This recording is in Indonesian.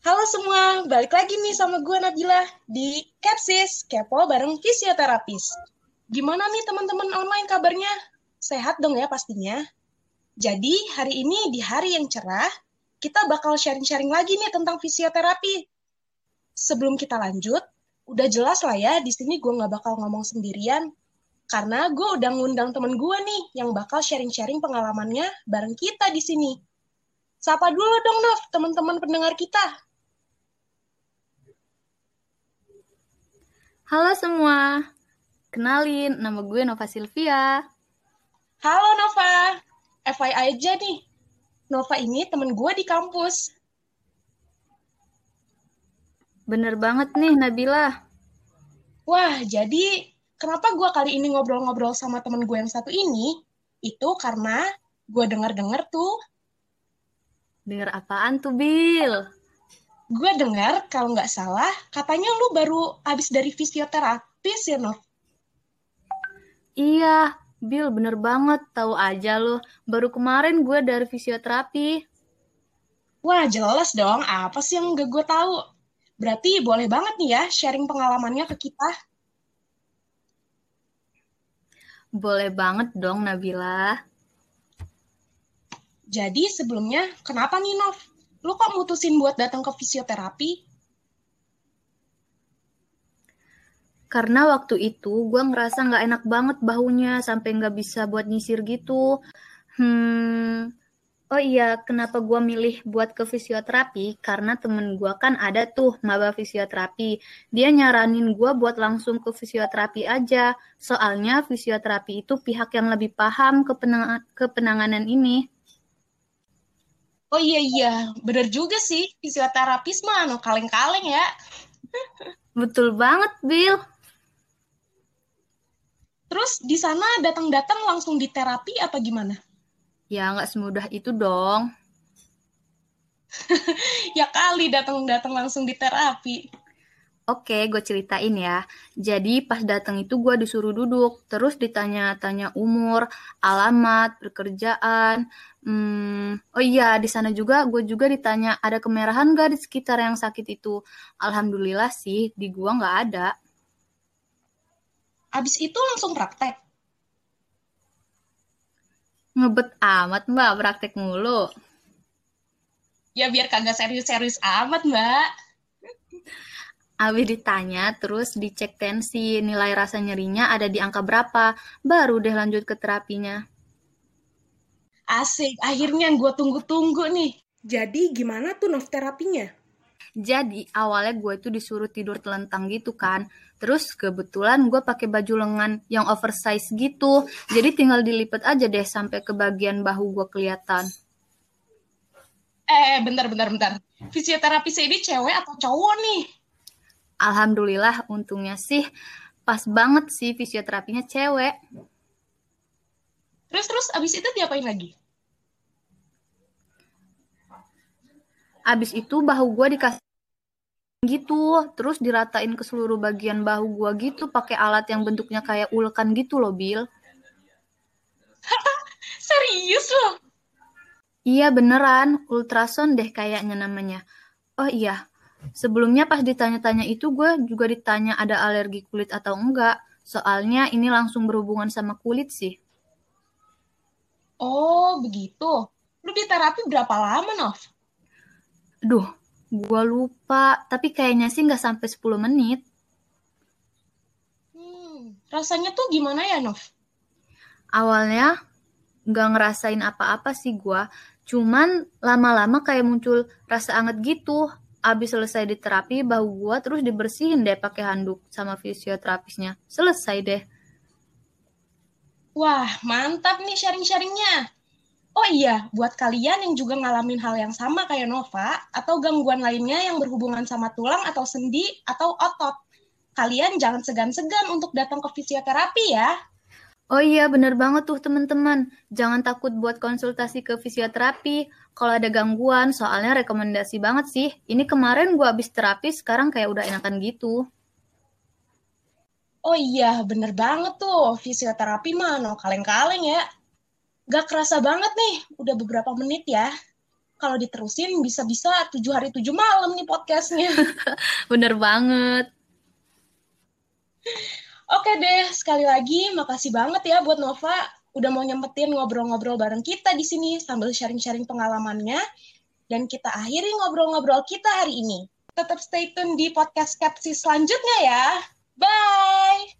Halo semua, balik lagi nih sama gue Nabila di Capsis, Kepo bareng fisioterapis. Gimana nih teman-teman online kabarnya? Sehat dong ya pastinya. Jadi hari ini di hari yang cerah, kita bakal sharing-sharing lagi nih tentang fisioterapi. Sebelum kita lanjut, udah jelas lah ya di sini gue nggak bakal ngomong sendirian, karena gue udah ngundang temen gue nih yang bakal sharing-sharing pengalamannya bareng kita di sini. Sapa dulu dong, Nov, teman-teman pendengar kita. Halo semua, kenalin nama gue Nova Silvia. Halo Nova, FYI aja nih, Nova ini temen gue di kampus. Bener banget nih Nabila. Wah, jadi kenapa gue kali ini ngobrol-ngobrol sama temen gue yang satu ini? Itu karena gue denger-denger tuh. Denger apaan tuh, Bill? Gue dengar kalau nggak salah katanya lu baru habis dari fisioterapis ya Nov? Iya, Bill bener banget. Tahu aja lo, baru kemarin gue dari fisioterapi. Wah jelas dong, apa sih yang gak gue tahu? Berarti boleh banget nih ya sharing pengalamannya ke kita. Boleh banget dong Nabila. Jadi sebelumnya kenapa nih Nov? Lu kok mutusin buat datang ke fisioterapi? Karena waktu itu gue ngerasa nggak enak banget bahunya sampai nggak bisa buat nyisir gitu. Hmm, oh iya, kenapa gue milih buat ke fisioterapi? Karena temen gue kan ada tuh maba fisioterapi. Dia nyaranin gue buat langsung ke fisioterapi aja. Soalnya fisioterapi itu pihak yang lebih paham ke, penang ke penanganan ini. Oh iya iya, bener juga sih. Fisioterapis mah no kaleng-kaleng ya. Betul banget, Bill. Terus di sana datang-datang langsung di terapi apa gimana? Ya nggak semudah itu dong. ya kali datang-datang langsung di terapi. Oke, gue ceritain ya. Jadi pas datang itu gue disuruh duduk, terus ditanya-tanya umur, alamat, pekerjaan. Hmm, oh iya, di sana juga gue juga ditanya ada kemerahan gak di sekitar yang sakit itu. Alhamdulillah sih, di gue nggak ada. Abis itu langsung praktek? Ngebet amat mbak, praktek mulu. Ya biar kagak serius-serius amat mbak. Abi ditanya, terus dicek tensi, nilai rasa nyerinya ada di angka berapa, baru deh lanjut ke terapinya. Asik, akhirnya gue tunggu-tunggu nih. Jadi gimana tuh nov terapinya? Jadi awalnya gue itu disuruh tidur telentang gitu kan. Terus kebetulan gue pakai baju lengan yang oversize gitu. Jadi tinggal dilipat aja deh sampai ke bagian bahu gue kelihatan. Eh, bentar, bentar, bentar. Fisioterapis ini cewek atau cowok nih? Alhamdulillah untungnya sih pas banget sih fisioterapinya cewek. Terus terus abis itu diapain lagi? Abis itu bahu gue dikasih gitu, terus diratain ke seluruh bagian bahu gue gitu pakai alat yang bentuknya kayak ulekan gitu loh, Bill. Serius loh? Iya beneran, ultrason deh kayaknya namanya. Oh iya, Sebelumnya pas ditanya-tanya itu gue juga ditanya ada alergi kulit atau enggak. Soalnya ini langsung berhubungan sama kulit sih. Oh, begitu. Lu di terapi berapa lama, Nov? Duh, gue lupa. Tapi kayaknya sih nggak sampai 10 menit. Hmm, rasanya tuh gimana ya, Nov? Awalnya nggak ngerasain apa-apa sih gue. Cuman lama-lama kayak muncul rasa anget gitu abis selesai di terapi bahu gua terus dibersihin deh pakai handuk sama fisioterapisnya. Selesai deh. Wah mantap nih sharing-sharingnya. Oh iya buat kalian yang juga ngalamin hal yang sama kayak Nova atau gangguan lainnya yang berhubungan sama tulang atau sendi atau otot kalian jangan segan-segan untuk datang ke fisioterapi ya Oh iya, bener banget tuh teman-teman. Jangan takut buat konsultasi ke fisioterapi. Kalau ada gangguan, soalnya rekomendasi banget sih. Ini kemarin gue habis terapi, sekarang kayak udah enakan gitu. Oh iya, bener banget tuh. Fisioterapi mah no kaleng-kaleng ya. Gak kerasa banget nih, udah beberapa menit ya. kalau diterusin bisa-bisa tujuh hari tujuh malam nih podcastnya. Bener banget. Oke deh, sekali lagi makasih banget ya buat Nova udah mau nyempetin ngobrol-ngobrol bareng kita di sini sambil sharing-sharing pengalamannya. Dan kita akhiri ngobrol-ngobrol kita hari ini. Tetap stay tune di podcast Capsi selanjutnya ya. Bye!